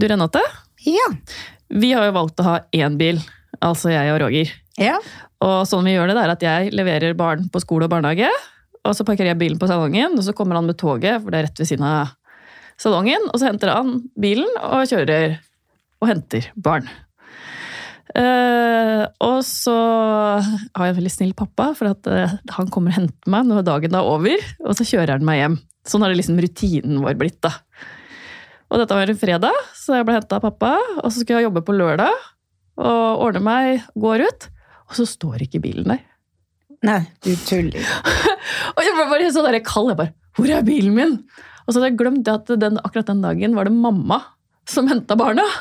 Du Renate, Ja. vi har jo valgt å ha én bil, altså jeg og Roger. ja. Og sånn vi gjør det, det er at jeg leverer barn på skole og barnehage, og så parkerer jeg bilen på salongen, og så kommer han med toget, for det er rett ved siden av salongen, og så henter han bilen og kjører og henter barn. Uh, og så har jeg en veldig snill pappa, for at uh, han kommer og henter meg når dagen er over, og så kjører han meg hjem. Sånn har det liksom rutinen vår blitt, da. Og dette var en fredag, så jeg ble henta av pappa, og så skulle jeg jobbe på lørdag, og ordne meg, går ut, og så står ikke bilen der. Nei, du tuller. Og jeg ble bare så der kald. Jeg bare, hvor er bilen min? Og så hadde jeg glemt at den, akkurat den dagen var det mamma som henta barna.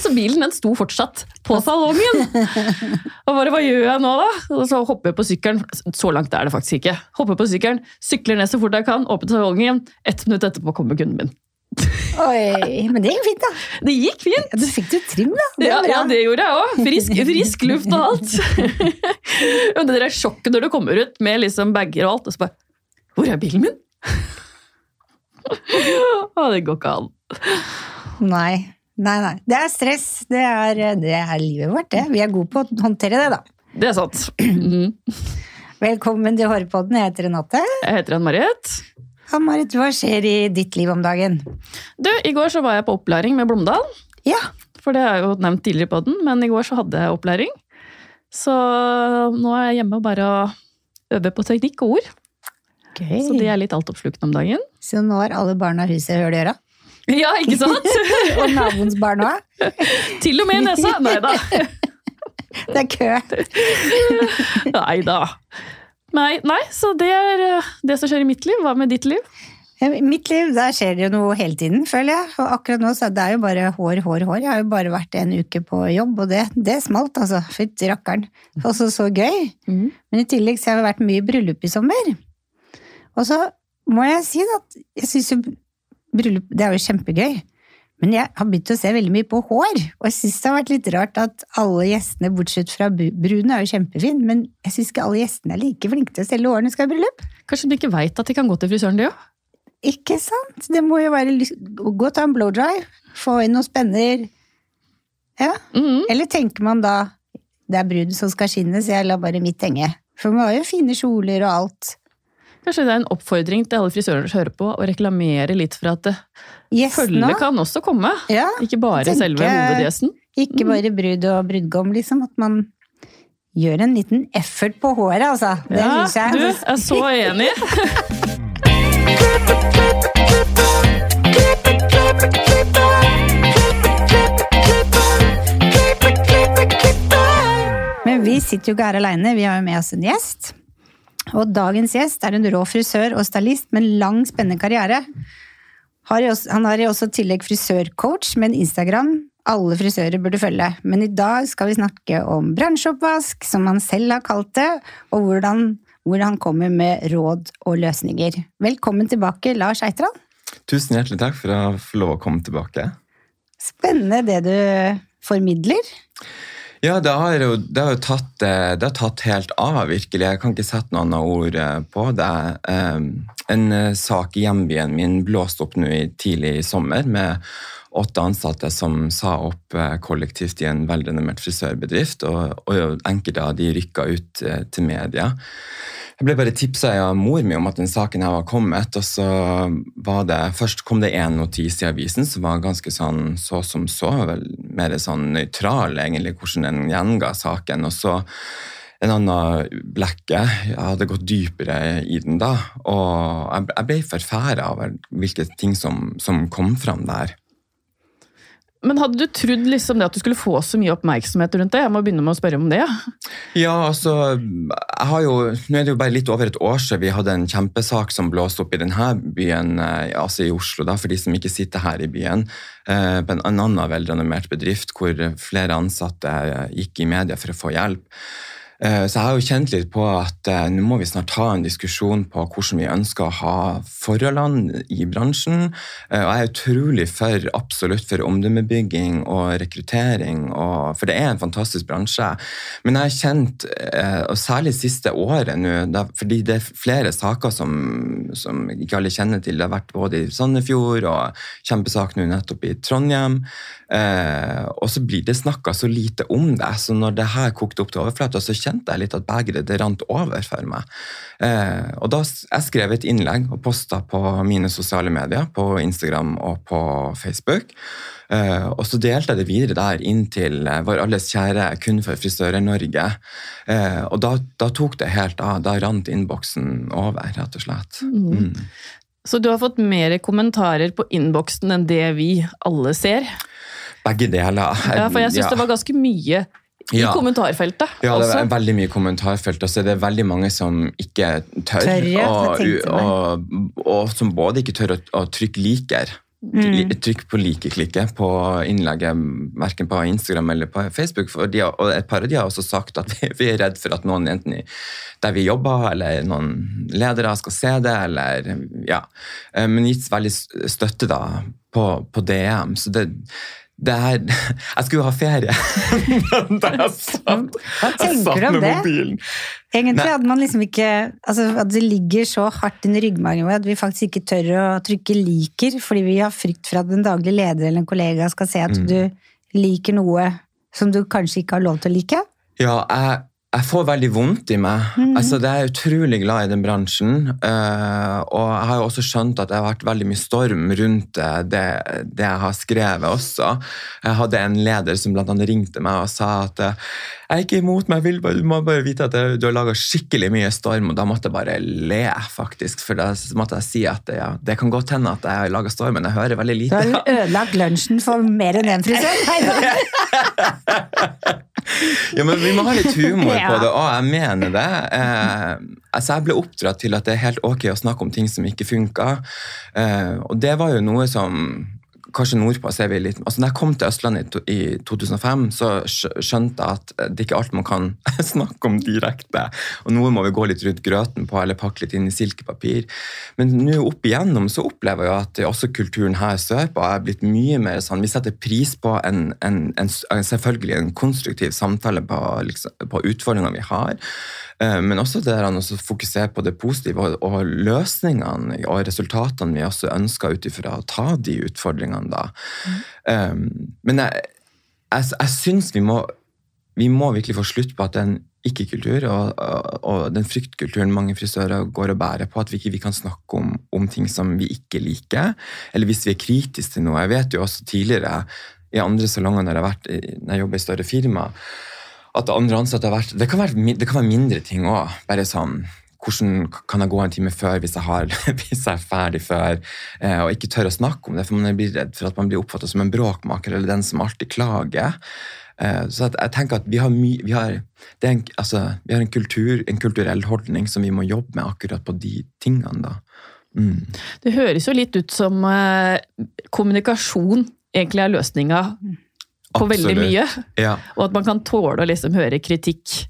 Så bilen den sto fortsatt på salongen. Og bare, hva gjør jeg nå, da? Og så hopper jeg på sykkelen. Så langt er det faktisk ikke. Hopper på sykkelen, sykler ned så fort jeg kan, åpner salongen. Ett minutt etterpå kommer kunden min. Oi, men det gikk fint, da. Det gikk fint! Ja, du fikk jo trim, da. Det Ja, ja, det gjorde jeg òg. Frisk, frisk luft og alt. Og det der sjokket når du kommer ut med liksom bager og alt, og så bare Hvor er bilen min? Å, det går ikke an. Nei. Nei, nei. Det er stress. Det er, det er livet vårt, det. Vi er gode på å håndtere det, da. Det er sant. Mm. Velkommen til Hårpodden. Jeg heter Renate. Jeg heter Ann-Marit. Ja, Marit, hva skjer i ditt liv om dagen? Du, I går så var jeg på opplæring med Blomdal. Ja. For det er jo nevnt tidligere på den, men i går så hadde jeg opplæring. Så nå er jeg hjemme og bare øver på teknikk og ord. Okay. Så det er litt altoppslukende om dagen. Så nå har alle barna huset høl i øra? Ja, ikke sant? Og naboens barn òg? Til og med i nesa. Nei da. Det er kø. Nei da. Nei, nei, så det er eh, det som skjer i mitt liv. Hva med ditt liv? I mitt liv, der skjer det jo noe hele tiden, føler jeg. Og akkurat nå så det er jo bare hår, hår, hår. Jeg har jo bare vært en uke på jobb, og det, det smalt, altså. Fytti rakkeren. Også så gøy. Mm. Men i tillegg så har det vært mye bryllup i sommer. Og så må jeg si at jeg syns jo bryllup Det er jo kjempegøy. Men jeg har begynt å se veldig mye på hår, og jeg syns det har vært litt rart at alle gjestene, bortsett fra bu- er jo kjempefin, men jeg syns ikke alle gjestene er like flinke til å stelle hårene skal i bryllup. Kanskje de ikke veit at de kan gå til frisøren, de òg? Ikke sant? Det må jo være Gå og ta en blowdry, få inn noen spenner. Ja. Mhm. Eller tenker man da det er bruden som skal skinne, så jeg lar bare mitt henge. For man har jo fine kjoler og alt. Kanskje det er en oppfordring til alle frisører som hører på, å reklamere litt for at det- følge kan også komme. Ja, Ikke bare tenker- selve hovedgjesten. ikke bare brud og brudgom, liksom. At man gjør en liten effort på håret, altså. Det Ja, jeg. du er så enig. Men vi sitter jo ikke her aleine, vi har jo med oss en gjest. Og dagens gjest er en rå frisør og stylist med en lang, spennende karriere. Han har i også tillegg frisørcoach med en Instagram alle frisører burde følge. Men i dag skal vi snakke om bransjeoppvask, som han selv har kalt det, og hvordan, hvordan han kommer med råd og løsninger. Velkommen tilbake, Lars Eitran. Tusen hjertelig takk for å få lov å komme tilbake. Spennende det du formidler. Ja, det har jo, det har jo tatt, eh, det har tatt helt av, virkelig. Jeg kan ikke sette noen annet ord eh, på det. Eh, En sak i hjembyen min blåste opp nå tidlig i sommer med åtte ansatte som sa opp eh, kollektivt i en velrenommert frisørbedrift, og, og enkelte av de rykka ut eh, til media. Jeg ble bare tipsa av mor mi om at den saken her var kommet, og så var det Først kom det én notis i avisen som var ganske sånn så som så, vel mer sånn nøytral, egentlig, hvordan den gjenga saken. Og så en annen blekke. Jeg hadde gått dypere i den da, og jeg ble forferda over hvilke ting som, som kom fram der. Men hadde du trodd liksom det at du skulle få så mye oppmerksomhet rundt det? Jeg må begynne med å spørre om det. Ja, altså jeg har jo, Nå er det jo bare litt over et år siden vi hadde en kjempesak som blåste opp i denne byen, eh, altså i Oslo, da, for de som ikke sitter her i byen. eh, På en en annen velrenommert bedrift hvor flere ansatte gikk i media for å få hjelp. Eh, Så jeg har jo kjent litt på at eh, nå må vi snart ha en diskusjon på hvordan vi ønsker å ha forholdene i bransjen. Eh, Og jeg er utrolig for absolutt for omdømmebygging og rekruttering, og, for det er en fantastisk bransje. Men jeg har kjent, og særlig siste året nå, fordi det er flere saker som, som ikke alle kjenner til. Det har vært både i Sandefjord og kjempesak nå nettopp i Trondheim. Eh, og så blir det snakka så lite om det. Så når det her kokte opp til overflata, så kjente jeg litt at begeret det rant over for meg. Eh, og da jeg skrev et innlegg og posta på mine sosiale medier, på Instagram og på Facebook. Eh, og så delte jeg det videre der inn til eh, vår alles kjære Kun for frisører Norge. Eh, og da, da tok det helt av. Da rant innboksen over, rett og slett. Mm. Så du har fått mer kommentarer på innboksen enn det vi alle ser? Begge deler. Ja, for jeg syns Ja. det var ganske mye i Ja. kommentarfeltet. Ja, det også. er veldig mye kommentarfelt, og så er det veldig mange som ikke tør. Tør, ja, og, og, og som både ikke tør å, å trykke liker. Mm. Trykk på like-klikket på innlegget, verken på Instagram eller på Facebook. For de, og et par av de har også sagt at vi, vi er redd for at noen enten i, der vi jobber, eller noen ledere skal se det, eller ja. Eh, Men gitt veldig støtte da på, på DM. Så det, det er Jeg skulle jo ha ferie! Men da jeg satt, jeg satt med det? mobilen Egentlig hadde man liksom ikke altså At det ligger så hardt inni ryggmargen vår at vi faktisk ikke tør å trykke liker, fordi vi har frykt for at en daglig leder eller en kollega skal se at Mm. du liker noe som du kanskje ikke har lov til å like. Ja, jeg, jeg får veldig vondt i meg. Mm. Altså, jeg er utrolig glad i den bransjen. Uh, og jeg har jo også skjønt at det har vært veldig mye storm rundt det, det jeg har skrevet også. Jeg hadde en leder som blant annet ringte meg og sa at uh, jeg er ikke imot meg, vil du må bare vite at du har laga skikkelig mye storm. Og da måtte jeg bare le, faktisk. For da måtte jeg si at ja, det kan godt hende at jeg har laga storm, men jeg hører veldig Du lite. har ødelagt lunsjen for mer enn én frisør. Ja, men Vi må ha litt humor Ja. på det, og jeg mener det. Eh, altså Jeg ble oppdratt til at det er helt ok å snakke om ting som ikke funka. Eh, og det var jo noe som Kanskje nordpå ser vi litt altså når jeg kom til Østlandet i 2005, så skjønte jeg at det er ikke alt man kan snakke om direkte. Og noe må vi gå litt rundt grøten på, eller pakke litt inn i silkepapir. Men nå opp igjennom så opplever jeg at også kulturen her sørpå er blitt mye mer sånn Vi setter pris på en, en, en, selvfølgelig en konstruktiv samtale på, liksom, på utfordringene vi har. Eh, Men også det der å fokusere på det positive og, og løsningene og resultatene vi også ønsker ut ifra å ta de utfordringene. da. Um, men jeg, jeg, jeg syns vi må, vi må virkelig få slutt på at den ikke-kultur og, og, og den fryktkulturen mange frisører går og bærer på, at vi ikke vi kan snakke om, om ting som vi ikke liker, eller hvis vi er kritiske til noe. Jeg vet jo også tidligere i andre salonger når jeg, har vært, når jeg jobber i større firma, at andre ansatte har vært Det kan være, det kan være mindre ting òg. Bare sånn hvordan kan jeg gå en time før hvis jeg, har, hvis jeg er ferdig før? Eh, og ikke tør å snakke om det, for man blir redd for at man blir oppfattet som en bråkmaker eller den som alltid klager. Eh, så at jeg tenker at vi har, my, vi har, det er en, altså, vi har en, kultur, en kulturell holdning som vi må jobbe med akkurat på de tingene. da. Mm. Det høres jo litt ut som eh, kommunikasjon egentlig er løsninga på veldig mye. Ja. Og at man kan tåle å liksom høre kritikk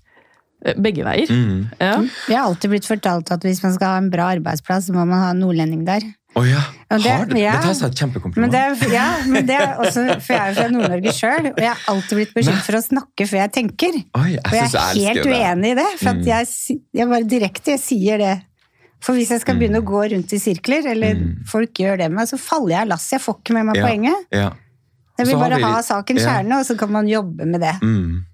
eh, begge veier. Mm. Ja. Vi har alltid blitt fortalt at hvis man skal ha en bra arbeidsplass, så må man ha en nordlending der. Oh ja. Ja, det- Har det, ja. Dette seg et Men kjempekompliment. det, er, ja, men det er også, for jeg er fra Nord-Norge sjøl, og jeg har alltid blitt beskyldt for å snakke før jeg tenker. Oi, jeg Og jeg jeg er helt det. uenig i det, for at Mm. jeg, jeg bare direkte jeg sier det. For hvis jeg skal begynne å gå rundt i sirkler, eller Mm. folk gjør det med meg, så faller jeg av lasset. Jeg får ikke med meg Ja. poenget. Ja. Jeg vil bare vi- ha sakens ja. og så kan man jobbe med det. Mm.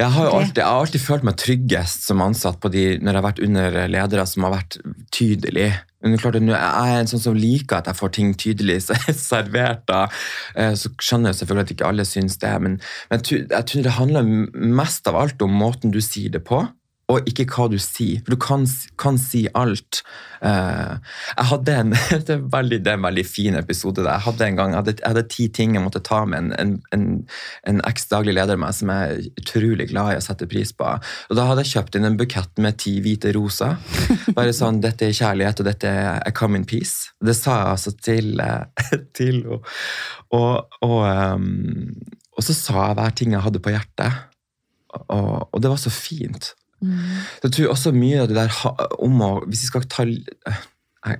Jeg har, alltid, jeg har alltid følt meg tryggest som ansatt på de, når jeg har vært under ledere som har vært tydelige. Men klart jeg er en sånn som liker at jeg får ting tydelig servert. Da. Eh, Så skjønner jeg selvfølgelig at ikke alle syns det, men, men jeg, tror, jeg tror det handler mest av alt om måten du sier det på. Og ikke hva du sier, for du kan, kan si alt. Uh, jeg hadde en, det, er veldig, det er en veldig fin episode. Der. Jeg hadde en gang, jeg hadde, jeg hadde ti ting jeg måtte ta med en, en, en, en eks-daglig leder med som jeg er utrolig glad i å sette pris på. Og Da hadde jeg kjøpt inn en bukett med ti hvite roser. Bare sånn, dette er kjærlighet, og dette er I come in peace. Det sa jeg altså til, eh, til henne. Og, og, um, og så sa jeg hver ting jeg hadde på hjertet. og, og det var så fint. Mm. Jeg tror også mye av det der om å Hvis vi skal ta nei,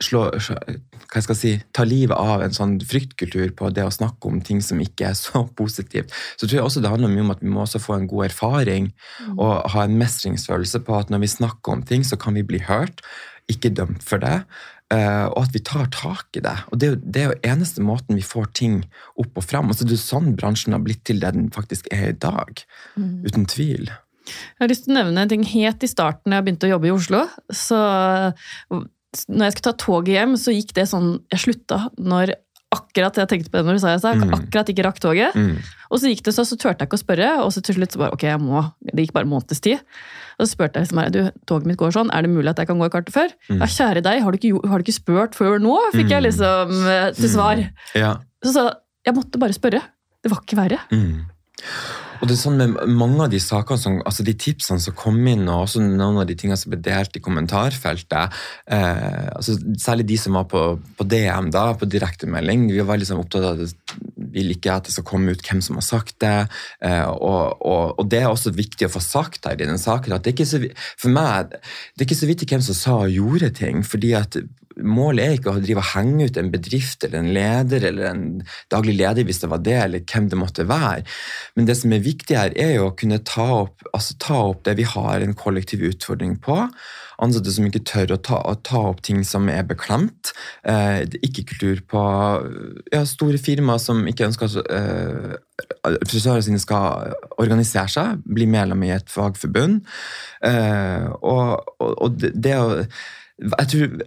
slå, hva jeg skal si, ta livet av en sånn fryktkultur på det å snakke om ting som ikke er så positivt, så tror jeg også det handler mye om at vi må også få en god erfaring og ha en mestringsfølelse på at når vi snakker om ting, så kan vi bli hørt, ikke dømt for det. eh, og at vi tar tak i det. Og Det er jo, det er jo eneste måten vi får ting opp og fram. Altså, det er sånn bransjen har blitt til det den faktisk er i dag. Uten tvil. Jeg har lyst til å nevne en ting helt i starten da jeg begynte å jobbe i Oslo. Så når jeg skulle ta toget hjem, så gikk det sånn Jeg slutta når akkurat jeg tenkte på det når du sa det, sa, Mm. akkurat ikke rakk toget. Mm. Og så gikk det så, så turte jeg ikke å spørre, og så til slutt så bare ok, jeg må. Det gikk bare en måneds tid. Og så spurte jeg liksom, bare, du, toget mitt går sånn, er det mulig at jeg kan gå i kartet før? Mm. Ja, kjære deg, har du ikke, har du ikke spurt før nå? Fikk jeg Mm. liksom eh, til svar. Ja. Så sa jeg måtte bare spørre. Det var ikke verre. Mm. Og det er sånn med mange av de sakene som, altså de tipsene som kom inn, og også noen av de tingene som ble delt i kommentarfeltet, eh, altså særlig de som var på, på DM, da, på direktemelding, vi var liksom opptatt av at vi ikke at det skal komme ut hvem som har sagt det, eh, og, og, og det er også viktig å få sagt her i denne saken, at det er ikke så, for meg, det er ikke så viktig hvem som sa og gjorde ting, fordi at Målet er ikke å drive og henge ut en bedrift eller en leder eller en daglig leder, hvis det var det, eller hvem det måtte være. Men det som er viktig her, er jo å kunne ta opp, altså ta opp det vi har en kollektiv utfordring på. Ansatte som ikke tør å ta, å ta opp ting som er beklemt. Eh, ikke kultur på ja, store firmaer som ikke ønsker at eh, frisørene sine skal organisere seg, bli medlem i et fagforbund. Eh, og, og, og det, det å Jeg tror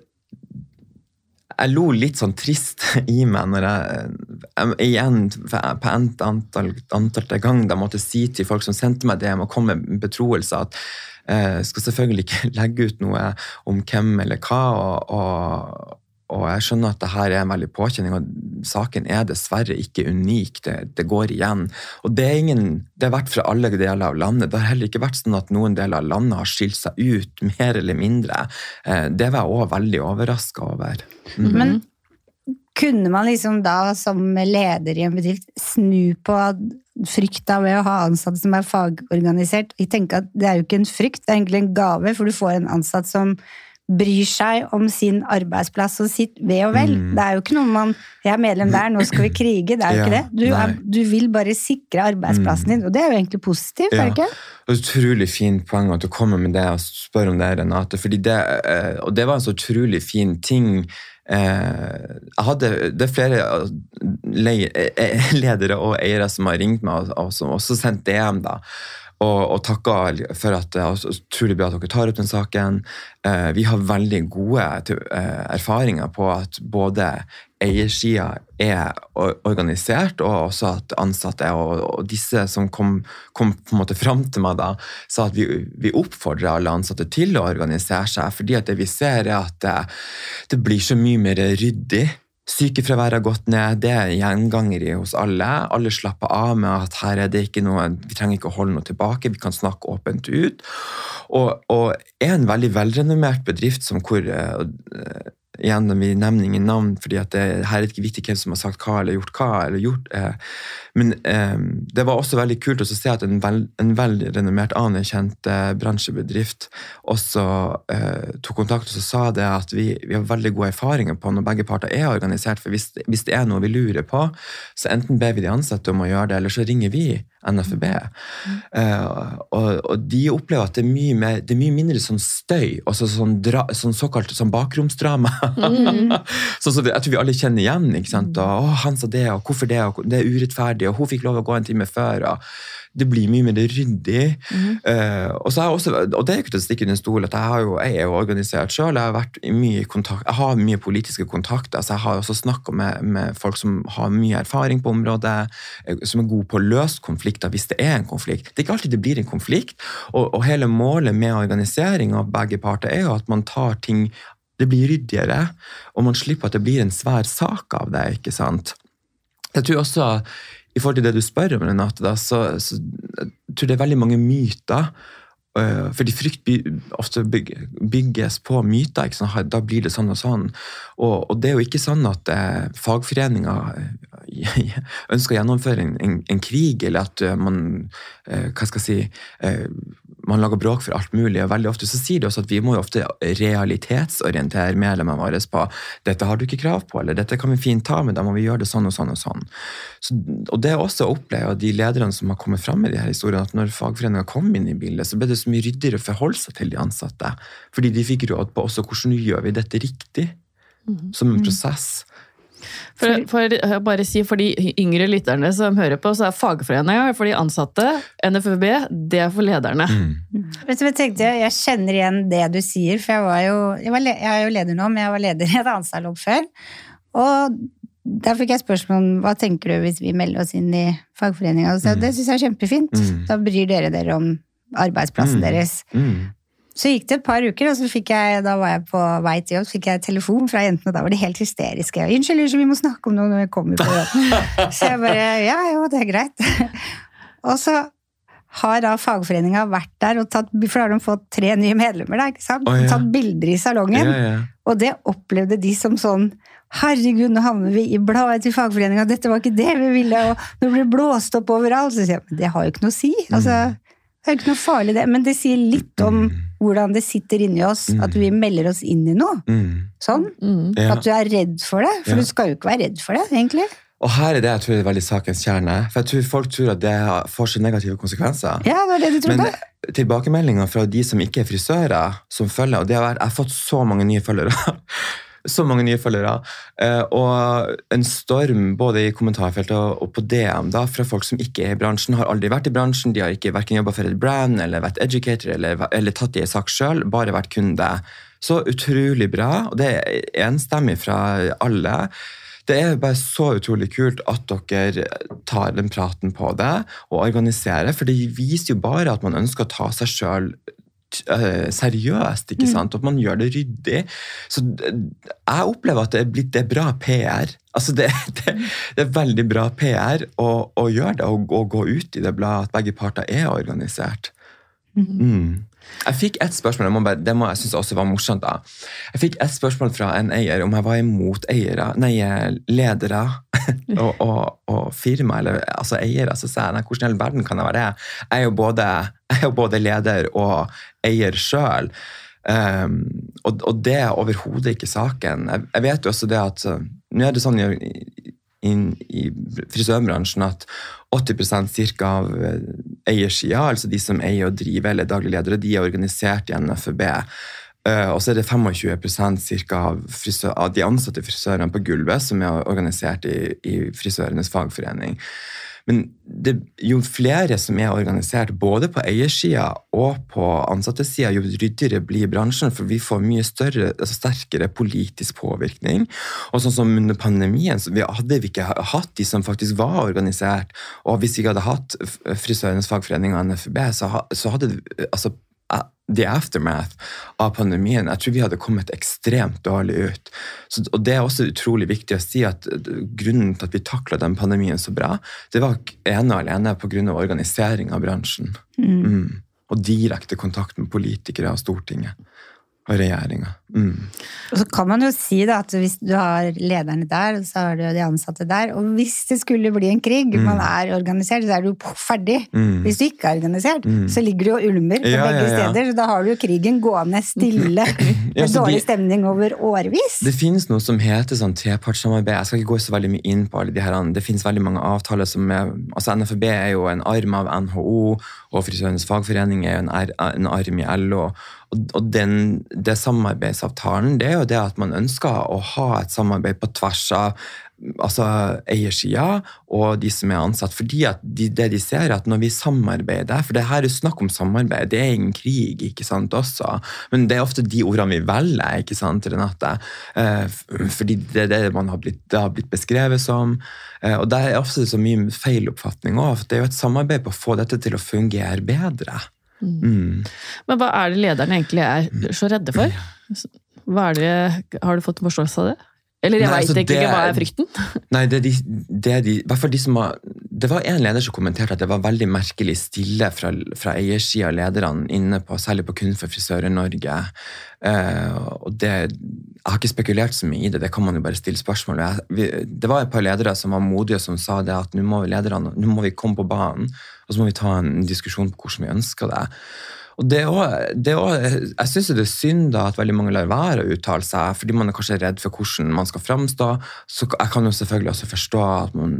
jeg lo litt sånn trist i meg når jeg, igjen på endt antall, antall gang da måtte si til folk som sendte meg DM og kom med betroelse at eh, jeg skal selvfølgelig ikke legge ut noe om hvem eller hva, og, og, og jeg skjønner at det her er en veldig påkjenning, og saken er dessverre ikke unik. Det, det går igjen. Og det, ingen, det har vært fra alle deler av landet. Det har heller ikke vært sånn at noen deler av landet har skilt seg ut mer eller mindre. Eh, det var jeg òg veldig overraska over. Mm. Men kunne man liksom da som leder i en bedrift snu på frykta ved å ha ansatte som er fagorganisert? Jeg tenker at Det er jo ikke en frykt, det er egentlig en gave, for du får en ansatt som bryr seg om sin arbeidsplass og sitt ve og vel. Mm. Det er jo ikke noe man Jeg er medlem der, nå skal vi krige. Det er jo Ja, ikke det. Du, er, du vil bare sikre arbeidsplassen din, og det er jo egentlig positivt, er det ikke? Utrolig fint poeng at du kommer med det og spør om det, Renate. Fordi det, eh, og det var en så utrolig fin ting. Eh, Jeg hadde, det er flere eh, ledere og eiere som har ringt meg og, og som også sendt DM. da, og, og takker for at det er utrolig bra at dere tar opp den saken. Eh, vi har veldig gode til- eh, erfaringer på at både eiersida er organisert, og også at ansatte og, og disse som kom, kom på en måte fram til meg da, sa at vi, vi oppfordrer alle ansatte til å organisere seg, fordi at det vi ser er at det, det blir så mye mer ryddig. Sykefraværet har gått ned, det er gjenganger i hos alle. Alle slapper av med at her er det ikke noe, vi trenger ikke å holde noe tilbake, vi kan snakke åpent ut. Og, og en veldig velrenommert bedrift som hvor igjen, vi nevner ingen navn, fordi det, her er ikke viktig hvem som har sagt hva eller gjort hva. eller gjort. Eh, men eh, det var også veldig kult å se at en, vel, en velrenommert, anerkjent eh, bransjebedrift også eh, tok kontakt og sa det at vi, vi har veldig gode erfaringer på når begge parter er organisert. For hvis, hvis det er noe vi lurer på, så enten ber vi de ansatte om å gjøre det, eller så ringer vi NFB. Eh, og, og de opplever at det er mye, mer, det er mye mindre sånn støy, altså sånn, dra, sånn såkalt sånn bakromsdrama. sånn som jeg tror vi alle kjenner igjen. ikke sant? Og, å, han sa det, og hvorfor det, og det er urettferdig, og hun fikk lov å gå en time før. og det blir mye mer ryddig. Eh, og, så har jeg også, og det er ikke til å stikke under stol at jeg, har jo, jeg er jo organisert sjøl. Jeg har vært i mye kontakt, jeg har mye politiske kontakter. så Jeg har også snakka med, med folk som har mye erfaring på området, eh, som er gode på å løse konflikter hvis det er en konflikt. Det er ikke alltid det blir en konflikt. Og, og hele målet med organisering av begge parter er jo at man tar ting Det blir ryddigere, og man slipper at det blir en svær sak av det. ikke sant? Jeg tror også i forhold til det du spør om, Renate, da, så, så jeg tror det er veldig mange myter. øh, fordi frykt ofte byg, bygges på myter. Da blir det sånn og sånn. Og, og det er jo ikke sånn at eh, fagforeninger ønsker å gjennomføre en, en, en krig, eller at eh, man eh, hva skal jeg si, eh, man lager bråk for alt mulig. og Veldig ofte så sier de også at vi må jo ofte realitetsorientere medlemmene våre på dette har du ikke krav på, eller dette kan vi fint ta, men da må vi gjøre det sånn og sånn og sånn. Så, og det er også opplever oppleve de lederne som har kommet fram i de her historiene, at når fagforeninga kom inn i bildet, så ble det så mye ryddigere å forholde seg til de ansatte. Fordi de fikk råd på også hvordan gjør vi dette riktig, som en prosess. For, for bare si for de yngre lytterne som hører på, så er fagforeninga for de ansatte, NFUB, det er for lederne. Vet du, jeg, tenkte, jeg kjenner igjen det du sier, for jeg, var jo, jeg, var, jeg er jo leder nå, men jeg var leder i et annet salong før. Og der fikk jeg spørsmål om hva tenker du hvis vi melder oss inn i fagforeninga. Og så sa det syns jeg er kjempefint. Mm. Da bryr dere dere om arbeidsplassen Mm. deres. Mm. Så gikk det et par uker, og så fikk jeg, da var jeg på vei til jobb, så fikk jeg telefon fra jentene, og da var de helt hysteriske. 'Unnskyld, unnskyld, vi må snakke om noe når vi kommer på jobb.' Så jeg bare 'ja, jo, det er greit'. Og så har da fagforeninga vært der, og tatt, for da har de fått tre nye medlemmer, da, ikke sant? Oh, ja. Tatt bilder i salongen. Ja, ja. Og det opplevde de som sånn Herregud, nå havner vi i bladet til fagforeninga, dette var ikke det vi ville, og nå blir det blåst opp overalt. Så sier jeg, men det har jo ikke noe å si. Altså, det er jo ikke noe farlig det, men det sier litt om hvordan det sitter inni oss, at vi melder oss inn i noe. Mm. Sånn. Mm. Ja. At du er redd for det, for Ja. du skal jo ikke være redd for det, egentlig. Og her er det jeg tror er veldig sakens kjerne. For jeg tror folk tror at det får så negative konsekvenser. Ja, det var det du Men trodde. tilbakemeldinger fra de som ikke er frisører, som følger, og det har vært, jeg har fått så mange nye følgere. Så mange nye følgere. Eh, Og en storm både i kommentarfeltet og på DM da, fra folk som ikke er i bransjen, har aldri vært i bransjen, de har ikke hverken jobba for et brand eller vært educator eller, eller tatt i i sak sjøl, bare vært kunde. Så utrolig bra, og det er enstemmig fra alle. Det er bare så utrolig kult at dere tar den praten på det og organiserer, for det viser jo bare at man ønsker å ta seg sjøl seriøst, ikke sant? og at man gjør det ryddig. Så jeg opplever at det er, blitt, det er bra PR. Altså det, det, det er veldig bra PR å, å gjøre det, og, og gå ut i det bladet, at begge parter er organisert. Mm. Jeg fikk et spørsmål, jeg må bare, det må jeg synes også var morsomt. da. Jeg fikk et spørsmål fra en eier om jeg var imot eiere, nei, ledere og, og, og firma, eller altså eiere. Så sa jeg hvordan i all verden kan jeg være det? Jeg er jo både, er jo både leder og eier sjøl. Um, og, og det er overhodet ikke saken. Jeg, jeg vet jo også det at uh, Nå er det sånn i, i frisørbransjen at 80% cirka av eh, eiersida, altså de som eier og driver eller daglig ledere, de er organisert i NFB. Eh, og så er det 25 cirka av, frisør, av de ansatte frisørene på gulvet som er organisert i, i frisørenes fagforening. Men det, jo flere som er organisert både på eiersida og på ansattesida, jo ryddigere blir bransjen, for vi får mye større, altså sterkere politisk påvirkning. Og sånn som under pandemien, så vi hadde vi ikke hatt de som faktisk var organisert, og hvis vi ikke hadde hatt Frisørenes fagforening og NFB, så, så hadde altså, the aftermath av pandemien, jeg tror vi hadde kommet ekstremt dårlig ut. Så, og det er også utrolig viktig å si at eh, grunnen til at vi takla den pandemien så bra, det var ene og alene av organisering av bransjen. Mm. Og direkte kontakt med politikere og Stortinget og regjeringa. Mm. Og så kan man jo si da, at hvis du har lederne der, og så har du de ansatte der, og hvis det skulle bli en krig, man er organisert, så er du ferdig. Mm. Hvis du ikke er organisert, så ligger du og ulmer på Ja, begge ja, ja. steder, så da har du jo krigen gående stille, med dårlig stemning over årevis. Det finnes noe som heter sånn trepartssamarbeid. Jeg skal ikke gå så veldig mye inn på alle de her. Det finnes veldig mange avtaler som er altså NFB er jo en arm av NHO, og Frisørenes fagforening er jo en, en arm i LO. Og, og den, det samarbeidsavtalen det er jo det at man ønsker å ha et samarbeid på tvers av altså eiersida og de som er ansatt. fordi at de, det de ser er at når vi samarbeider For det her er snakk om samarbeid, det er ingen krig, ikke sant, også. Men det er ofte de ordene vi velger, ikke sant, Renate? Eh, fordi det er det man har blitt, det har blitt beskrevet som. Eh, og det er ofte så mye feiloppfatning òg. Det er jo et samarbeid på å få dette til å fungere bedre. Mm. Men hva er det lederne egentlig er så redde for? Det, har du fått forståelse av det? Eller jeg veit altså, ikke hva er frykten. Nei, det, er de, det, er de, de som har, det var en leder som kommenterte at det var veldig merkelig stille fra, fra eiersida av lederne, inne på, særlig på Kun for frisører Norge. Uh, og det, jeg har ikke spekulert så mye i det, det kan man jo bare stille spørsmål ved. Det var et par ledere som var modige som sa det at nå må vi lederne, nå må vi komme på banen og så må vi ta en diskusjon på hvordan vi ønsker det. Og det også, det også, Jeg syns det er synd da at veldig mange lar være å uttale seg, fordi man er kanskje redd for hvordan man skal framstå. Så jeg kan jo selvfølgelig også forstå at man,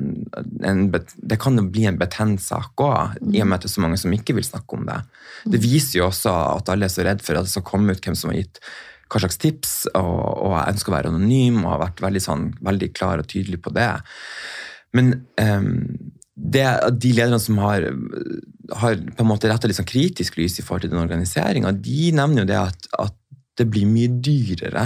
en, det kan jo bli en betent sak òg, i og med at det er så mange som ikke vil snakke om det. Det viser jo også at alle er så redd for at det skal komme ut hvem som har gitt hva slags tips, og, og jeg ønsker å være anonym og har vært veldig, sånn, veldig klar og tydelig på det. Men ehm, det, de lederne som har, har på en måte retta litt sånn kritisk lys i forhold til den organiseringa, de nevner jo det at, at det blir mye dyrere.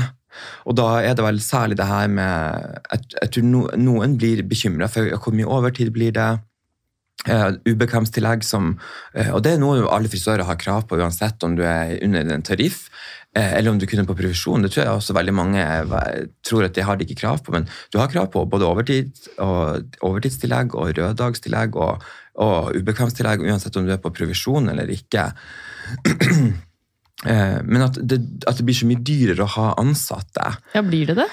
Og da er det vel særlig det her med Jeg, jeg tror noen blir bekymra for hvor mye overtid blir det. Uh, Ubekvemstillegg som uh, Og det er noe alle frisører har krav på, uansett om du er under en tariff eller om du kunne på provisjon. Det tror jeg også veldig mange eh, tror at det har de ikke krav på, men du har krav på både overtid og overtidstillegg og røddagstillegg og, og ubekvemstillegg, uansett om du er på provisjon eller ikke. Eh, Men at det, at det blir så mye dyrere å ha ansatte. Ja, blir det det?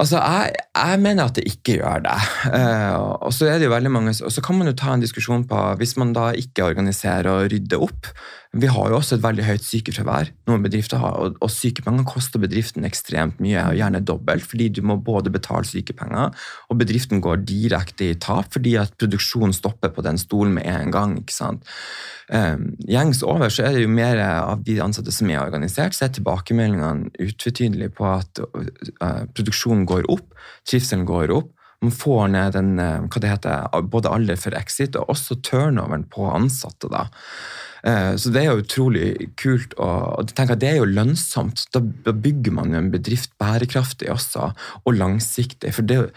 Altså, jeg, jeg mener at det ikke gjør det. Eh, og så er det jo veldig mange, og så kan man jo ta en diskusjon på hvis man da ikke organiserer og rydder opp. Vi har jo også et veldig høyt sykefravær. Noen bedrifter har, og, og sykepenger koster bedriften ekstremt mye, og gjerne dobbelt, fordi du må både betale sykepenger, og bedriften går direkte i tap fordi at produksjonen stopper på den stolen med en gang. ikke sant? Um, gjengs over så er det jo mer av de ansatte som er organisert, så er tilbakemeldingene utvetydelige på at uh, produksjonen går opp, trivselen går opp. Man får ned den, uh, hva det heter, både alder for exit og også turnoveren på ansatte. da. Uh, Så det er jo utrolig kult, og, jeg at det er jo lønnsomt. Da bygger man jo en bedrift bærekraftig også, og langsiktig. For det er jo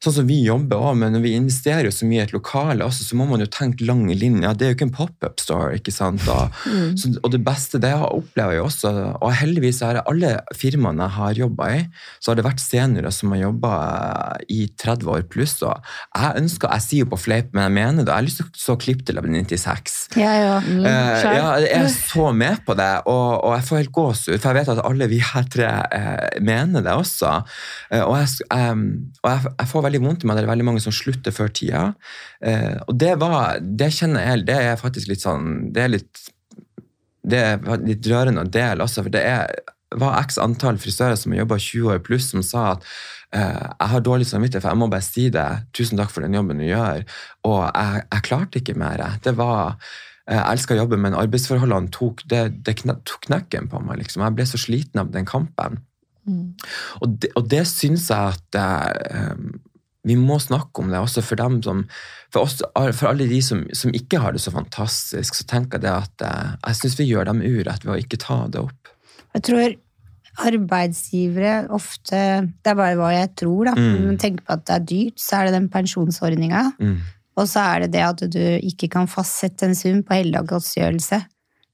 sånn som vi jobber også, men når vi investerer jo så mye i et lokale, også, så må man jo tenke lange linjer. Det er jo ikke en pop-up store. ikke sant? Og, så, og det beste det jeg opplever jeg også, og heldigvis er det alle firmaene jeg har jobba i, så har det vært seniorer som har jobba i 30 år pluss. og Jeg ønsker, jeg sier jo på fleip, men jeg mener det. Jeg har lyst til å så klippe til jeg blir 96. Ja, ja. Mm, uh, ja, jeg er så med på det, og, og jeg får helt gåsehud, for jeg vet at alle vi her tre uh, mener det også. Uh, og jeg, um, og jeg, jeg får veldig vondt i meg, det er veldig mange som slutter før tida. Eh, og det var, det kjenner jeg, det er faktisk litt sånn, det er litt, det er litt rørende å dele også, for det er, var x antall frisører som har jobbet 20 år pluss, som sa at eh, jeg har dårlig samvittighet, for jeg må bare si det. Tusen takk for den jobben du gjør. Og jeg, jeg klarte ikke mer. Det var, jeg elska jobben, men arbeidsforholdene tok, det, det tok knekken på meg. Liksom. Jeg ble så sliten av den kampen. Mm. Og det, og det syns jeg at eh, vi må snakke om det også for dem som For, oss, for alle de som, som ikke har det så fantastisk, så tenker jeg det at eh, jeg syns vi gjør dem urett ved å ikke ta det opp. Jeg tror arbeidsgivere ofte Det er bare hva jeg tror, da. Mm. Når man tenker på at det er dyrt, så er det den pensjonsordninga. Mm. Og så er det det at du ikke kan fastsette en sum på heldagsgodtgjørelse.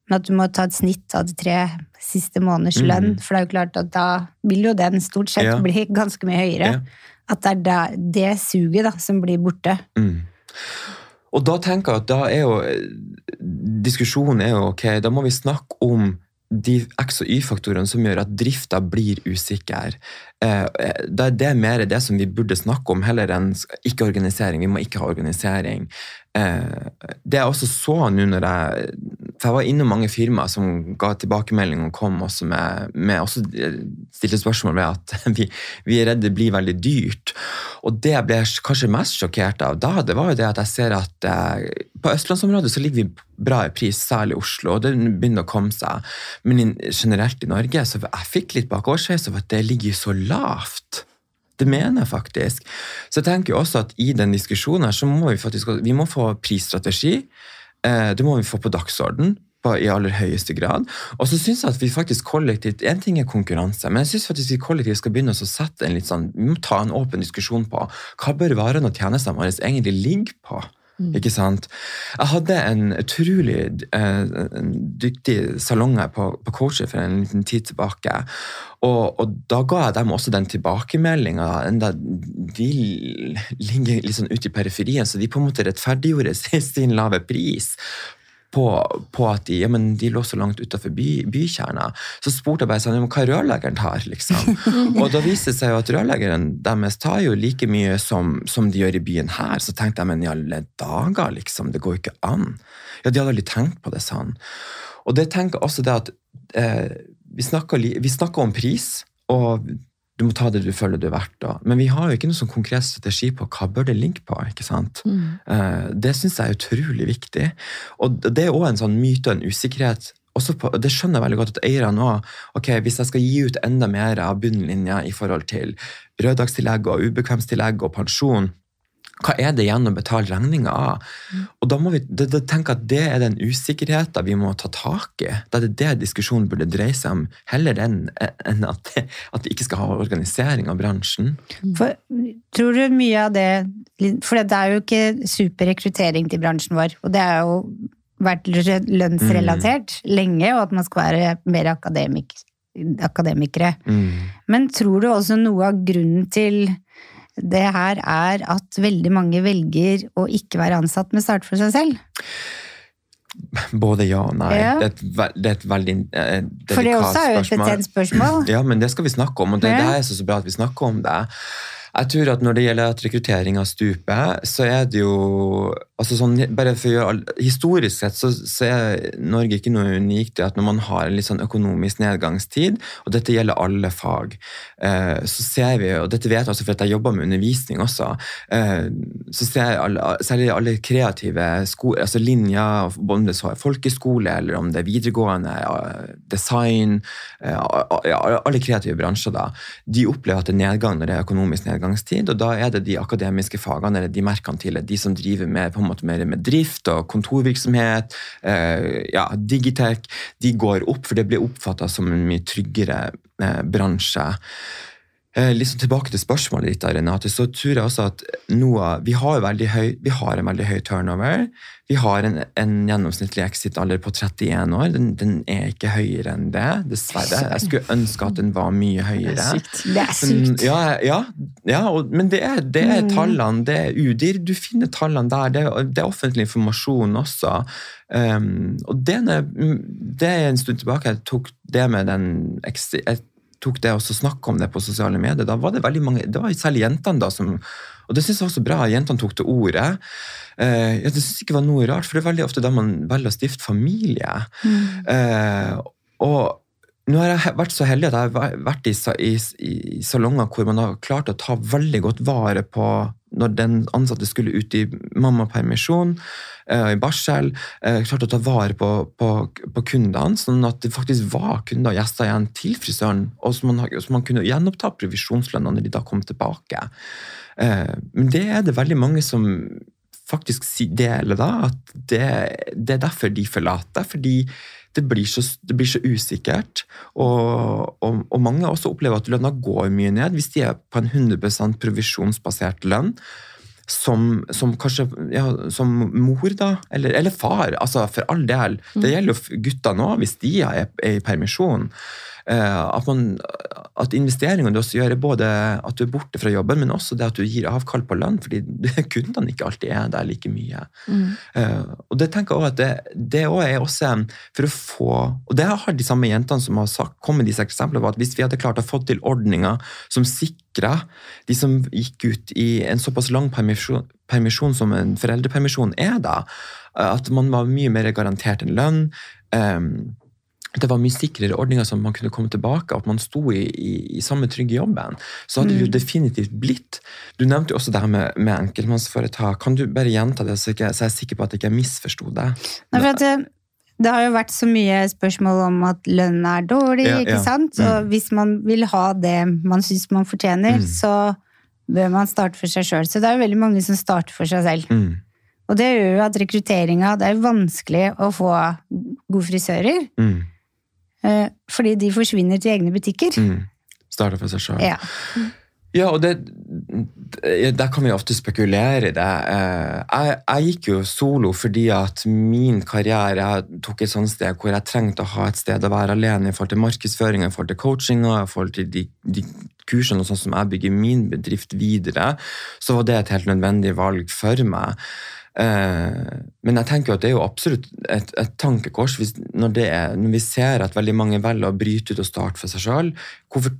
Men at du må ta et snitt av de tre siste måneders Mm. lønn. For det er jo klart at da vil jo den stort sett Ja. bli ganske mye høyere. Ja. At det er da- det suget da, som blir borte. Mm. Og da tenker jeg at da er jo Diskusjonen er jo ok, da må vi snakke om de X- og Y-faktorene som gjør at drifta blir usikker. Eh, Det det er mer det som vi burde snakke om, heller enn ikke-organisering. Vi må ikke ha organisering. Eh, Det jeg også så nå når jeg For jeg var innom mange firmaer som ga tilbakemelding og kom også med, med også stilte spørsmål ved at vi, vi er redd det blir veldig dyrt. Og det jeg ble kanskje mest sjokkert av da, det var jo det at jeg ser at eh, på østlandsområdet så ligger vi bra i pris, særlig Oslo, og det begynner å komme seg. Men generelt i Norge, så jeg fikk litt bakoversveis av at det ligger så lavt. Det mener jeg faktisk. Så jeg tenker også at i den diskusjonen her, så må vi faktisk vi må få prisstrategi. Eh, Det må vi få på dagsorden i aller høyeste grad. Og så syns jeg at vi faktisk kollektivt En ting er konkurranse, men jeg synes faktisk vi kollektivt skal begynne å sette en litt sånn Vi må ta en åpen diskusjon på hva bør varene og tjenestene våre egentlig ligge på. Ikke sant? Jeg hadde en utrolig uh, dyktig salong på, på Coacher for en liten tid tilbake. Og, og da ga jeg dem også den tilbakemeldinga, enda de ligger litt sånn ute i periferien, så de på en måte rettferdiggjorde sin lave pris på, på at de, ja, men de lå så langt utafor by, bykjerna. Så spurte jeg bare sånn, hva rørleggeren tar, liksom. og da viste det seg jo at rørleggeren deres tar jo like mye som, som de gjør i byen her. Så tenkte jeg, men i alle dager, liksom, det går jo ikke an. Ja, de hadde aldri tenkt på det sånn. Og det tenker også det at eh, vi, snakker, vi snakker om pris, og du må ta det du føler du er verdt. Da. Men vi har jo ikke noen sånn konkret strategi på hva bør det ligge på. ikke sant? Eh, det syns jeg er utrolig viktig. Og det er òg en sånn myte og en usikkerhet. På, det skjønner jeg veldig godt at eierne òg ok, Hvis jeg skal gi ut enda mer av bunnlinja i forhold til røddagstillegg og ubekvemstillegg og pensjon, hva er det igjen å betale regninga av? Og da må vi da, da tenke at det er den usikkerheten vi må ta tak i. Da er det det diskusjonen burde dreie seg om, heller enn en at, at vi ikke skal ha organisering av bransjen. For, tror du mye av det For det er jo ikke super rekruttering til bransjen vår, og det har jo vært lønnsrelatert lenge, og at man skal være mer akademik, akademikere. Men tror du også noe av grunnen til det her er at veldig mange velger å ikke være ansatt, men starte for seg selv? Både ja og nei. Ja. Det, er et, det er et veldig eh, For det delikat også er jo et spørsmål. betent spørsmål. Ja, men det skal vi snakke om, og det, det er så, så bra at vi snakker om det. Jeg tror at Når det gjelder at rekrutteringa stuper, så er det jo altså sånn, bare for å gjøre, Historisk sett så, så er Norge ikke noe unikt i at når man har en litt sånn økonomisk nedgangstid, og dette gjelder alle fag, eh, så ser vi, og dette vet jeg også for at jeg jobber med undervisning også, eh, så ser jeg alle, særlig alle kreative sko, altså linjer, om det så er folkeskole eller om det er videregående, design, eh, alle kreative bransjer da, de opplever at det er nedgang når det er økonomisk nedgangstid, og da er det de akademiske fagene, eller de merkantile, de som driver med, på måte mer med drift og kontorvirksomhet, eh, ja, digitech, de går opp, for det blir oppfattet som en mye tryggere eh, bransje. Liksom tilbake til spørsmålet ditt, Renate, så tror jeg også at noe, vi, har høy, vi har en veldig høy turnover. Vi har en, en gjennomsnittlig exit-alder på 31 år. Den, den er ikke høyere enn det, dessverre. Jeg skulle ønske at den var mye høyere. Sykt. Det er sykt. ja, ja, ja og, men det er, det er tallene, det er UDIR. Du finner tallene der. Det, er- det er offentlig informasjon også. Um, og det, er- det er en stund tilbake jeg tok det med den jeg tok det og snakka om det på sosiale medier. Da var det veldig mange, det var særlig jentene da som og det synes jeg var så bra. Jentene tok til orde. Eh, ja, det synes jeg ikke var noe rart, for det er veldig ofte da man velger å stifte familie. Eh, og nå har jeg vært så heldig at jeg har vært i, i, i salonger hvor man har klart å ta veldig godt vare på når den ansatte skulle ut i mammapermisjon, i barsel, Klarte klart å ta vare på, på, på kundene, sånn at det faktisk var kunder og gjester igjen til frisøren, og så man, så man kunne gjenoppta provisjonslønna når de da kom tilbake. Eh, men det er det veldig mange som faktisk deler da, at det, det er derfor de forlater, fordi det blir så, det blir så usikkert. Og, og, og mange også opplever at lønna går mye ned hvis de er på en 100 provisjonsbasert lønn. Som, som kanskje ja, som mor, da, eller, eller far. altså For all del. Det gjelder jo gutta nå, hvis de er, er i permisjon. Eh, at, man, at investeringene du også gjør, er både at du er borte fra jobben, men også det at du gir avkall på lønn, fordi kundene ikke alltid er der like mye. Eh, og det tenker jeg også at det, det også er også for å få Og det har de samme jentene som har sagt, kommet med disse eksemplene på at hvis vi hadde klart å få til ordninger som sikra de som gikk ut i en såpass lang permisjon, permisjon som en foreldrepermisjon er, da, eh, at man var mye mer garantert en lønn. Um, det var mye sikrere ordninger som man kunne komme tilbake, at man sto i, i, i samme trygge jobben. Så hadde det jo definitivt blitt. Du nevnte jo også det her med, med enkeltmannsforetak. Kan du bare gjenta det, så, jeg er sikker på at jeg ikke misforsto det? Nei, for at det, har jo vært så mye spørsmål om at lønnen er dårlig, Ja, ikke ja. sant? Mm. Og hvis man vil ha det man syns man fortjener, Mm. så bør man starte for seg sjøl. Så det er jo veldig mange som starter for seg selv. Mm. Og det gjør jo at rekrutteringa Det er vanskelig å få gode frisører, Mm. eh, fordi de forsvinner til egne butikker. Mm. Starta for seg sjøl. Ja. Ja, og det, der kan vi ofte spekulere i det. Eh, Jeg, jeg gikk jo solo fordi at min karriere jeg tok et sånt sted hvor jeg trengte å ha et sted å være alene i forhold til markedsføring, i forhold til coachinga, i forhold til de, de kursene og sånn som jeg bygger min bedrift videre, så var det et helt nødvendig valg for meg. Eh, men jeg tenker at det er jo absolutt et, et tankekors når, det er, når vi ser at veldig mange velger å bryte ut og starte for seg sjøl. Hvorfor,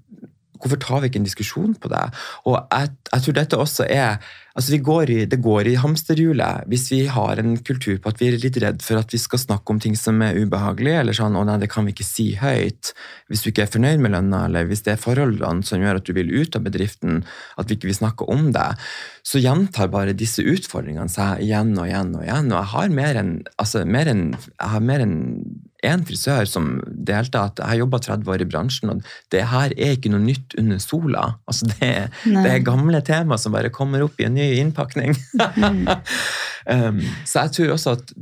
hvorfor tar vi ikke en diskusjon på det? Og jeg, jeg tror dette også er altså går i, Det går i hamsterhjulet hvis vi har en kultur på at vi er litt redd for at vi skal snakke om ting som er ubehagelig, eller sånn 'Å nei, det kan vi ikke si høyt'. Hvis du ikke er fornøyd med lønna, eller hvis det er forholdene som gjør at du vil ut av bedriften, at vi ikke vil snakke om det, så gjentar bare disse utfordringene seg igjen og igjen og igjen. Og jeg har mer enn altså, mer én frisør som delte at jeg har jobba 30 år i bransjen, og det her er ikke noe nytt under sola. Altså, det, det er gamle tema som bare kommer opp i en ny innpakning. um, så jeg tror også at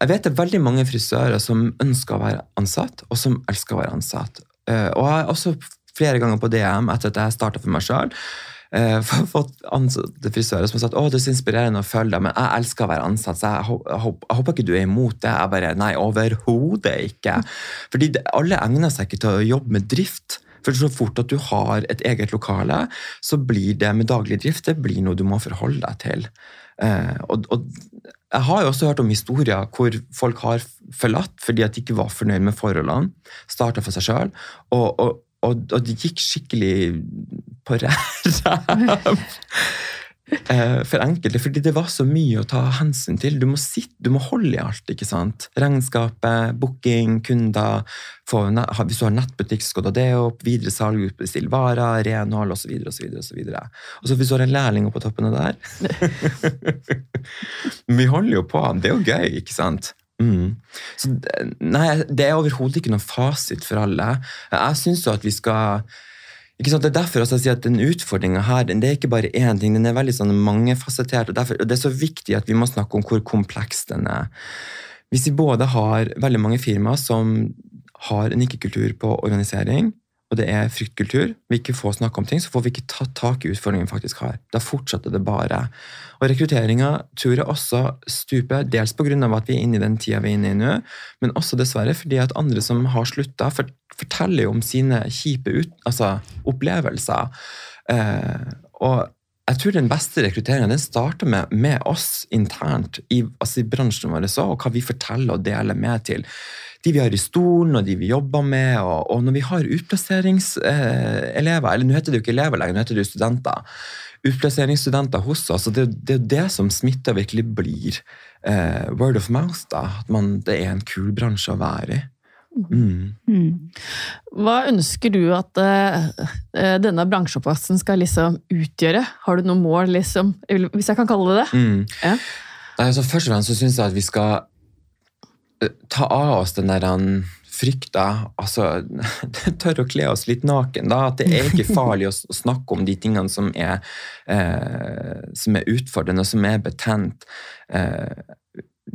jeg vet det er veldig mange frisører som ønsker å være ansatt, og som elsker å være ansatt. Uh, og jeg har også flere ganger på DM etter at jeg starta for meg sjøl, fått ansatte frisører som har sagt å, det er så inspirerende å følge deg, men jeg elsker å være ansatt, så jeg, håper, jeg håper ikke du er imot det. Jeg bare nei, overhodet ikke. Fordi det, alle egner seg ikke til å jobbe med drift. For så fort at du har et eget lokale, så blir det med daglig drift det blir noe du må forholde deg til. Eh, og, og jeg har jo også hørt om historier hvor folk har forlatt fordi at de ikke var fornøyd med forholdene, starta for seg sjøl, og, og, og, og det gikk skikkelig på ræv. Eh, For enkelte, fordi det var så mye å ta hensyn til. Du må, sitte, du må holde i alt. ikke sant? Regnskapet, booking, kunder. Hvis du har nettbutikk, så skal du ha det opp. Videre salg, bestille varer, renhold osv. Og, så videre, og, så videre. og så hvis du har en lærling oppå toppen av det der Vi holder jo på. Det er jo gøy, ikke sant? Mm. Så, nei, det er overhodet ikke noen fasit for alle. Jeg syns jo at vi skal ikke sant? Det er derfor jeg sier at den utfordringa her det er ikke bare én ting, den er veldig sånn mangefasettert. Og, og det er så viktig at vi må snakke om hvor kompleks den er. Hvis vi både har veldig mange firmaer som har en ikke-kultur på organisering, og det er fryktkultur, vi ikke får snakke om ting, så får vi ikke tatt tak i utfordringen vi faktisk har. Da fortsetter det bare. Og rekrutteringa tror jeg også stuper, dels pga. at vi er inne i den tida vi er inne i nå, men også dessverre fordi at andre som har slutta, forteller jo om sine kjipe ut, altså, opplevelser. Eh, og jeg tror den beste rekrutteringen den starter med, med oss internt i, altså i bransjen vår og hva vi forteller og deler med til de vi har i stolen, og de vi jobber med. Og, og når vi har utplasseringselever, eller nå heter det jo ikke elever lenger, nå heter det jo studenter. Utplasseringsstudenter hos oss, og det, det er det som smitter virkelig blir eh, word of mouth. da, At man, det er en kul bransje å være i. Mm. Mm. Hva ønsker du at eh, denne bransjeoppvaksen skal liksom utgjøre? Har du noe mål, liksom, hvis jeg kan kalle det det? Mm. Ja. Nei, altså, først og fremst så syns jeg at vi skal ta av oss den der frykta. Altså, tør å kle oss litt naken. da, At det er ikke farlig å, snakke om de tingene som er, eh, som er utfordrende, som er betent. Eh,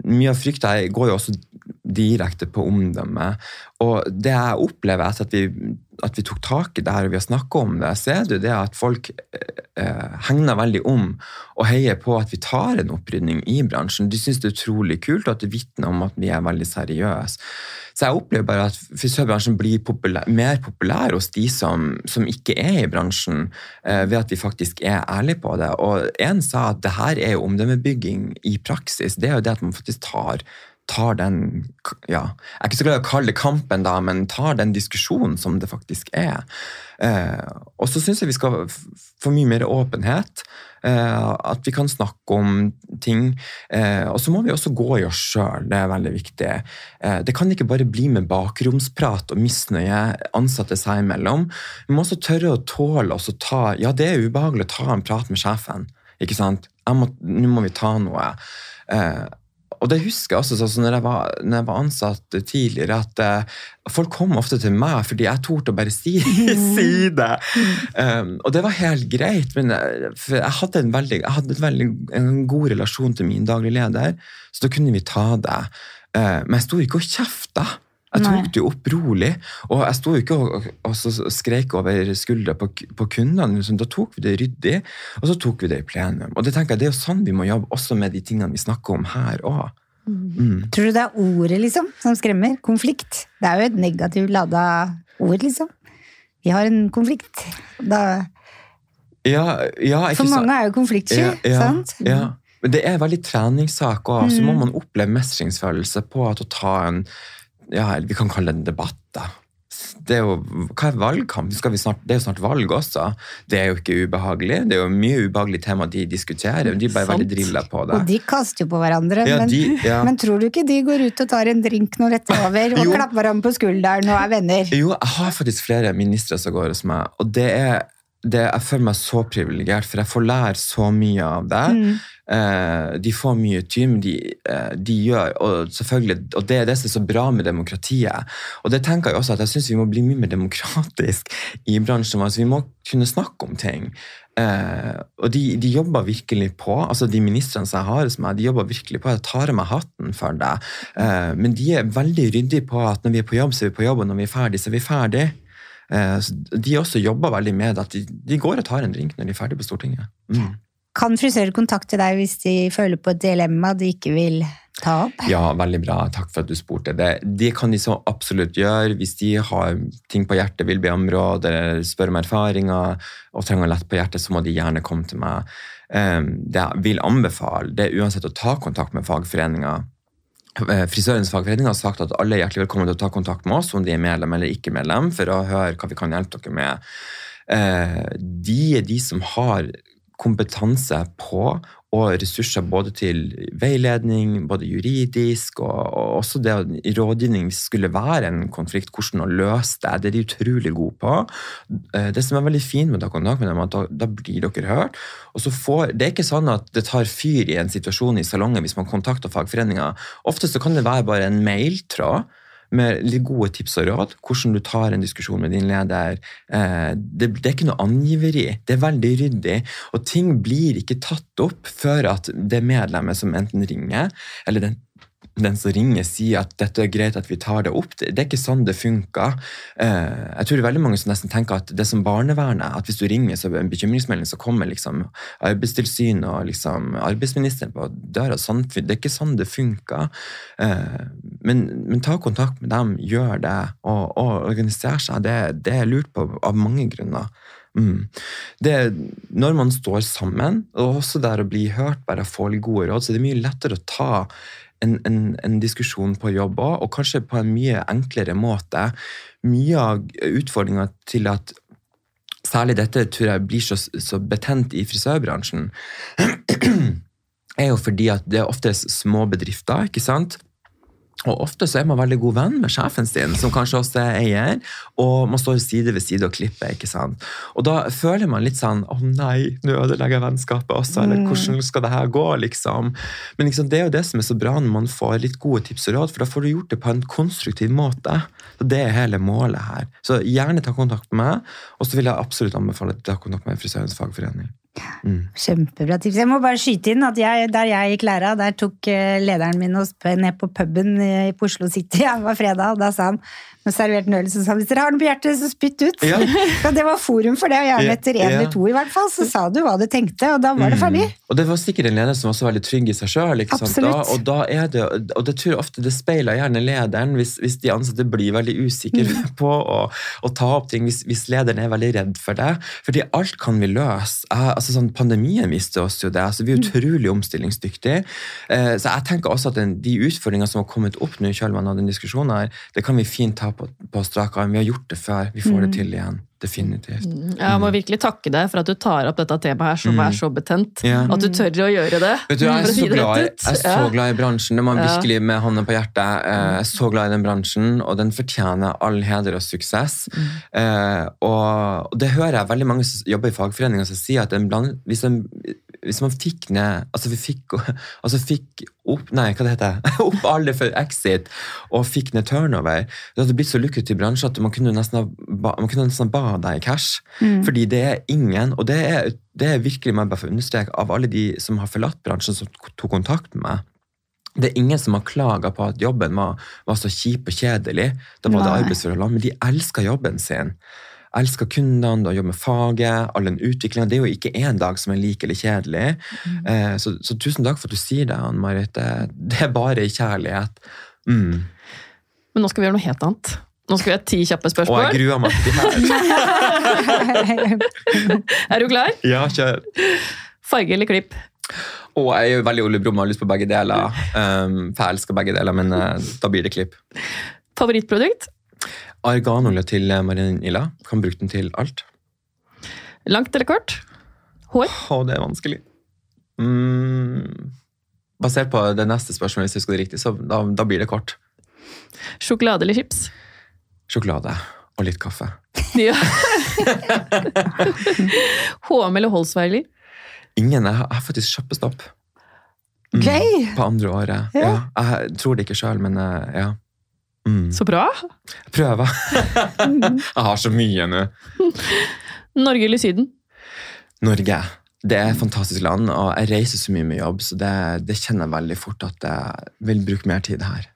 mye av frykta går jo også direkte på omdømmet. Og det jeg opplever etter at vi, at vi tok tak i det her og vi har snakka om det, så er det det at folk eh, hegner veldig om og heier på at vi tar en opprydning i bransjen. De syns det er utrolig kult, og at det vitner om at vi er veldig seriøse. Så jeg opplever bare at frisørbransjen blir populær, mer populær hos de som, som ikke er i bransjen, eh, ved at vi faktisk er ærlige på det. Og en sa at det her er jo omdømmebygging i praksis. Det er jo det at man faktisk tar tar den ja, Jeg er ikke så glad i å kalle det kampen, da, men tar den diskusjonen som det faktisk er. Eh, og så syns jeg vi skal få mye mer åpenhet. Eh, at vi kan snakke om ting. Eh, og så må vi også gå i oss sjøl, det er veldig viktig. Eh, det kan ikke bare bli med bakromsprat og misnøye ansatte seg imellom. Vi må også tørre å tåle oss å ta Ja, det er ubehagelig å ta en prat med sjefen. ikke sant? Nå må vi ta noe. Eh, og det husker jeg også sånn når jeg var, når jeg var ansatt tidligere, at eh, folk kom ofte til meg fordi jeg torde å bare si, si det. Um, og det var helt greit, men jeg, for jeg hadde, en veldig, jeg hadde en veldig en god relasjon til min daglige leder, så da kunne vi ta det. Uh, men jeg sto ikke og kjefta. Jeg Nei. tok det jo opp rolig, og jeg sto jo ikke og, og så skreik over skuldra på, på kundene. Liksom. Da tok vi det ryddig, og så tok vi det i plenum. Og det tenker jeg, det er jo sånn vi må jobbe også med de tingene vi snakker om her òg. Mm. Tror du det er ordet liksom, som skremmer? Konflikt? Det er jo et negativt lada ord, liksom. Vi har en konflikt. Da, Ja, ja, for mange er jo konfliktsky, ja, sant? Ja. Det er veldig treningssak òg. Så må man oppleve mestringsfølelse på at å ta en ja, vi kan kalle det en debatt. da. Det er jo, hva er valgkamp? Skal vi snart, det er jo snart valg også. Det er jo ikke ubehagelig. Det er jo mye ubehagelig tema de diskuterer. De er bare Sant. veldig drilla på det. Og de kaster jo på hverandre. Ja, men, de- ja. men tror du ikke de går ut og tar en drink når dette er over, og Jo. klapper hverandre på skulderen og er venner? Jo, jeg har faktisk flere ministre som går hos meg, og det er det, jeg føler meg så privilegert, for jeg får lære så mye av det. Mm. Eh, de får mye tym, de, eh, de gjør og, selvfølgelig, og det er det som er så bra med demokratiet. Og det tenker jeg også at jeg synes vi må bli mye mer demokratisk i bransjen. Altså, vi må kunne snakke om ting. Eh, og de, de jobber virkelig på, altså de ministrene som jeg har hos meg, de jobber virkelig på. Jeg tar av meg hatten for det. Eh, men de er veldig ryddige på at når vi er på jobb, så er vi på jobb, og når vi er ferdig, så er vi ferdig. Eh, de også jobber veldig med at de, de går og tar en drink når de er ferdig på Stortinget. Mm. Kan frisører kontakte deg hvis de føler på et dilemma de ikke vil ta opp? Ja, veldig bra. Takk for at du spurte. Det, det kan de så absolutt gjøre. Hvis de har ting på hjertet, vil be om råd eller om erfaringer og trenger lett på hjertet, så må de gjerne komme til meg. Um, det jeg vil anbefale, det er uansett å ta kontakt med fagforeninger. Eh, Frisørens fagforening har sagt at alle er hjertelig velkommen til å ta kontakt med oss om de er medlem eller ikke medlem, for å høre hva vi kan hjelpe dere med. Eh, De er de som har kompetanse på og ressurser både til veiledning, både juridisk og, og også det å rådgivning hvis det skulle være en konflikt, hvordan å løse det. Det er de utrolig gode på. Eh, Det som er veldig fint med kontakt med dem, er at da, da blir dere hørt. Og så får, det er ikke sånn at det tar fyr i en situasjon i salongen hvis man kontakter fagforeninga. Ofte så kan det være bare en mailtråd med litt gode tips og råd. Hvordan du tar en diskusjon med din leder. Eh, Det, det er ikke noe angiveri. Det er veldig ryddig. Og ting blir ikke tatt opp før at det medlemmet som enten ringer, eller den den som ringer, sier at dette er greit at vi tar det opp. Det, det er ikke sånn det funker. Eh, jeg tror det er veldig mange som nesten tenker at det er som barnevernet, at hvis du ringer så er en bekymringsmelding, så kommer liksom Arbeidstilsynet og liksom arbeidsministeren på døra. Sånn, det er ikke sånn det funker. Eh, men, men ta kontakt med dem, gjør det, og, og organiser seg. Det, det er lurt på av mange grunner. Mm. Det, når man står sammen, og også der å bli hørt, bare få litt gode råd, så er det mye lettere å ta en, en, en diskusjon på jobb òg, og kanskje på en mye enklere måte. Mye av utfordringa til at særlig dette tror jeg blir så, så betent i frisørbransjen, er jo fordi at det er oftest små bedrifter, ikke sant? Og ofte så er man veldig god venn med sjefen sin, som kanskje også er eier, og man står side ved side og klipper. ikke sant? Og da føler man litt sånn Å nei, nå ødelegger jeg vennskapet også, eller hvordan skal det her gå? liksom? Men liksom, det er jo det som er så bra når man får litt gode tips og råd, for da får du gjort det på en konstruktiv måte. Og Det er hele målet her. Så gjerne ta kontakt med meg, og så vil jeg absolutt anbefale du tar kontakt med Frisørens fagforening. Kjempebra tips. Jeg må bare skyte inn at jeg, der jeg gikk læra, der tok eh, lederen min oss ned på puben i på Oslo City. Det var fredag, og da sa han med serverte en øl, så sa han hvis dere har noe på hjertet, så spytt ut. Ja. Det var forum for det, og gjerne etter én ja. eller to i hvert fall, så sa du hva du tenkte, og da var det ferdig. Og det var sikkert en leder som var så veldig trygg i seg sjøl. Og, da er det, og det tror jeg ofte det speiler gjerne lederen, hvis, hvis de ansatte blir veldig usikre Mm. på å, å ta opp ting, hvis, hvis lederen er veldig redd for det. Fordi alt kan vi løse. Jeg, altså sånn, pandemien viste oss jo det. altså Vi er Mm. utrolig omstillingsdyktige. Eh, så jeg tenker også at den, de utfordringene som har kommet opp nå i kjølvannet av den diskusjonen her, det kan vi fint ta på, på strak arm. Vi har gjort det før. Vi får det Mm. til igjen. Definitivt. Jeg må virkelig takke deg for at du tar opp dette temaet her som er så betent. Yeah. At du tør å gjøre det. Vet du, jeg er, så glad, i- jeg er så glad i bransjen. Det må jeg virkelig med hånda på hjertet. Eh, Jeg er så glad i den bransjen, og den fortjener all heder og suksess. Mm. Eh, og det hører jeg veldig mange som jobber i fagforeninger som sier at en bland, hvis, en, hvis man fikk ned Altså vi fikk, altså fikk opp Nei, hva det heter Opp alle for exit og fikk ned turnover, det hadde blitt så lukrativ bransje at man kunne nesten ha man kunne nesten ba deg i cash. Fordi det er ingen, og det er, det er virkelig jeg bare få understreke, av alle de som har forlatt bransjen, som tok kontakt med meg. Det er ingen som har klaga på at jobben var, var så kjip og kjedelig. Da var det arbeidsforholdene, men de elska jobben sin. Elsker kundene, da jobber med faget, all den utviklinga. Det er jo ikke én dag som er lik eller kjedelig. Eh, så, så tusen takk for at du sier det, Anne Marit. Det, det er bare kjærlighet. Mm. Men nå skal vi gjøre noe helt annet. Nå skal vi ha ti kjappe spørsmål. Og jeg gruer meg til det her. Er du klar? Ja, kjør. Farge eller klipp? Og jeg er jo veldig Ole Brumm og har lyst på begge deler. Um, for jeg elsker begge deler, men uh, da blir det klipp. Favorittprodukt? Arganolje til eh, Marinilla. Kan bruke den til alt. Langt eller kort? Hår? Å, det er vanskelig. Mm, basert på det neste spørsmålet, hvis jeg husker det riktig, så da, da blir det kort. Sjokolade eller chips? Sjokolade og litt kaffe. Ja. HM eller Holsweiler? Ingen. Jeg har, faktisk kjøpestopp. Mm, okay. På andre året. Ja. Ja. Jeg tror det ikke sjøl, men eh, ja. Mm. Så bra. Prøve. jeg har så mye nå. Norge eller Syden? Norge. Det er et fantastisk land, og jeg reiser så mye med jobb, så det, det kjenner jeg veldig fort at jeg vil bruke mer tid her.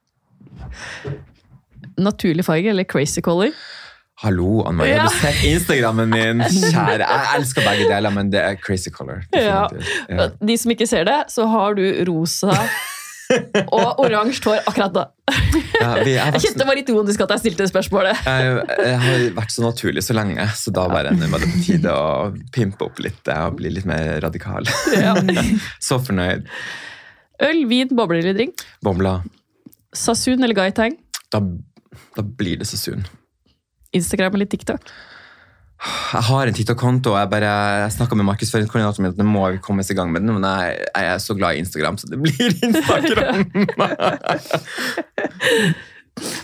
Naturlig farge eller crazy color? Hallo, Anne Marie. Ja. Har du sett Instagrammen min? Kjære. Jeg elsker begge deler, men det er crazy color. Ja. Ja. De som ikke ser det, så har du rosa og oransje hår akkurat da. Ja, jeg, kjente det var litt ironisk at jeg stilte det spørsmålet. jeg, jeg har vært så naturlig så lenge, så da bare nå var det på tide å pimpe opp litt og bli litt mer radikal. Ja. Så fornøyd. Øl, vin, boble eller drink? Bobla. Sasun eller Gaitang? Da, da blir det så sunn. Instagram eller TikTok? Jeg har en TikTok-konto, og jeg, bare, snakka med markedsføringskoordinatoren min at nå må vi komme oss i gang med den, men jeg, jeg er så glad i Instagram, så det blir Instagram.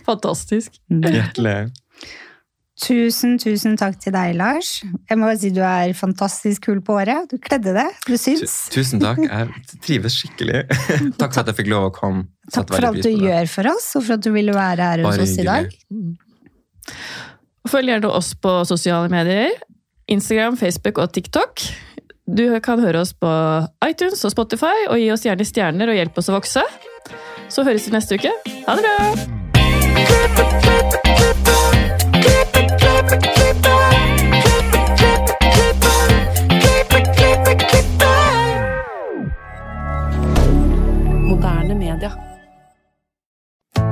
Fantastisk. Hjertelig. Tusen, tusen takk til deg, Lars. Jeg må bare si Du er fantastisk kul på håret. Du kledde det. Du syns. Tusen takk. Jeg trives skikkelig. Takk for at jeg fikk lov å komme. Takk for alt du gjør for oss, og for at du ville være her hos oss i dag. Følg gjerne oss på sosiale medier. Instagram, Facebook og TikTok. Du kan høre oss på iTunes og Spotify, og gi oss gjerne stjerner og hjelp oss å vokse. Så høres vi neste uke. Ha det bra! Moderne media.